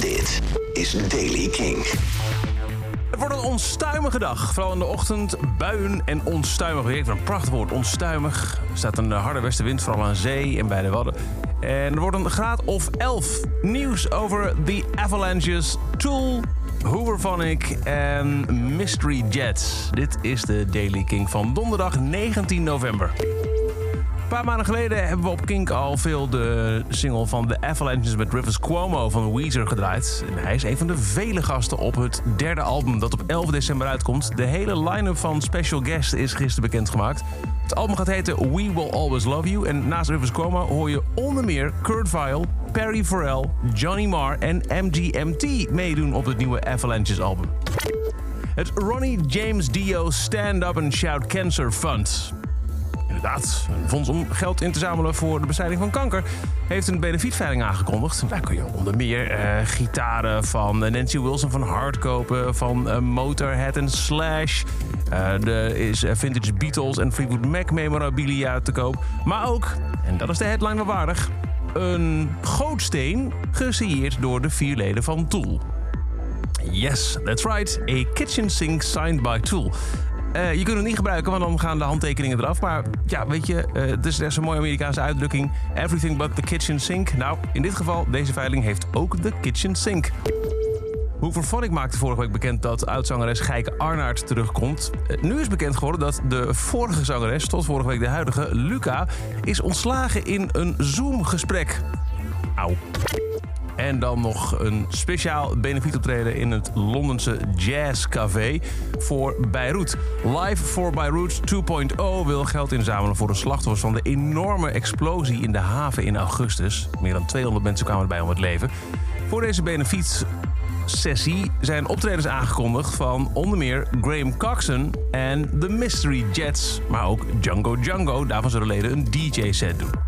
Dit is Daily King. Het wordt een onstuimige dag. Vooral in de ochtend buien en onstuimig weer. Een prachtig woord, onstuimig. Er staat een harde westenwind, vooral aan zee en bij de Wadden. En er wordt een graad of 11. Nieuws over The Avalanches, Tool, Hooverphonic en Mystery Jets. Dit is de Daily King van donderdag 19 november. Een paar maanden geleden hebben we op Kink al veel de single van The Avalanches met Rivers Cuomo van Weezer gedraaid. Hij is een van de vele gasten op het derde album dat op 11 december uitkomt. De hele line-up van Special Guest is gisteren bekendgemaakt. Het album gaat heten We Will Always Love You. En naast Rivers Cuomo hoor je onder meer Kurt Vile, Perry Farrell, Johnny Marr en MGMT meedoen op het nieuwe Avalanches album. Het Ronnie James Dio Stand Up and Shout Cancer Fund inderdaad, een fonds om geld in te zamelen voor de bestrijding van kanker, heeft een benefietveiling aangekondigd. Daar kun je onder meer uh, gitaren van eh, Nancy Wilson van Hart kopen, van uh, Motorhead en Slash. er is vintage Beatles en Fleetwood Mac memorabilia te koop. Maar ook, en dat is de headline wel waardig, een gootsteen gesigneerd door de vier leden van Tool. Yes, that's right. A kitchen sink signed by Tool. Uh, je kunt het niet gebruiken, want dan gaan de handtekeningen eraf. Maar ja, weet je, uh, het is zo'n mooie Amerikaanse uitdrukking. Everything but the kitchen sink. Nou, in dit geval, deze veiling heeft ook de kitchen sink. Hooverphonic maakte vorige week bekend dat oudzangeres Geike Arnaert terugkomt. Uh, nu is bekend geworden dat de vorige zangeres, tot vorige week de huidige, Luca, is ontslagen in een Zoom-gesprek. Auw. En dan nog een speciaal benefietoptreden in het Londense Jazz Café voor Beirut. Live for Beirut 2.0 wil geld inzamelen voor de slachtoffers van de enorme explosie in de haven in augustus. Meer dan 200 mensen kwamen erbij om het leven. Voor deze benefietsessie zijn optredens aangekondigd van onder meer Graham Coxon en The Mystery Jets. Maar ook Django Django, daarvan zullen leden een DJ-set doen.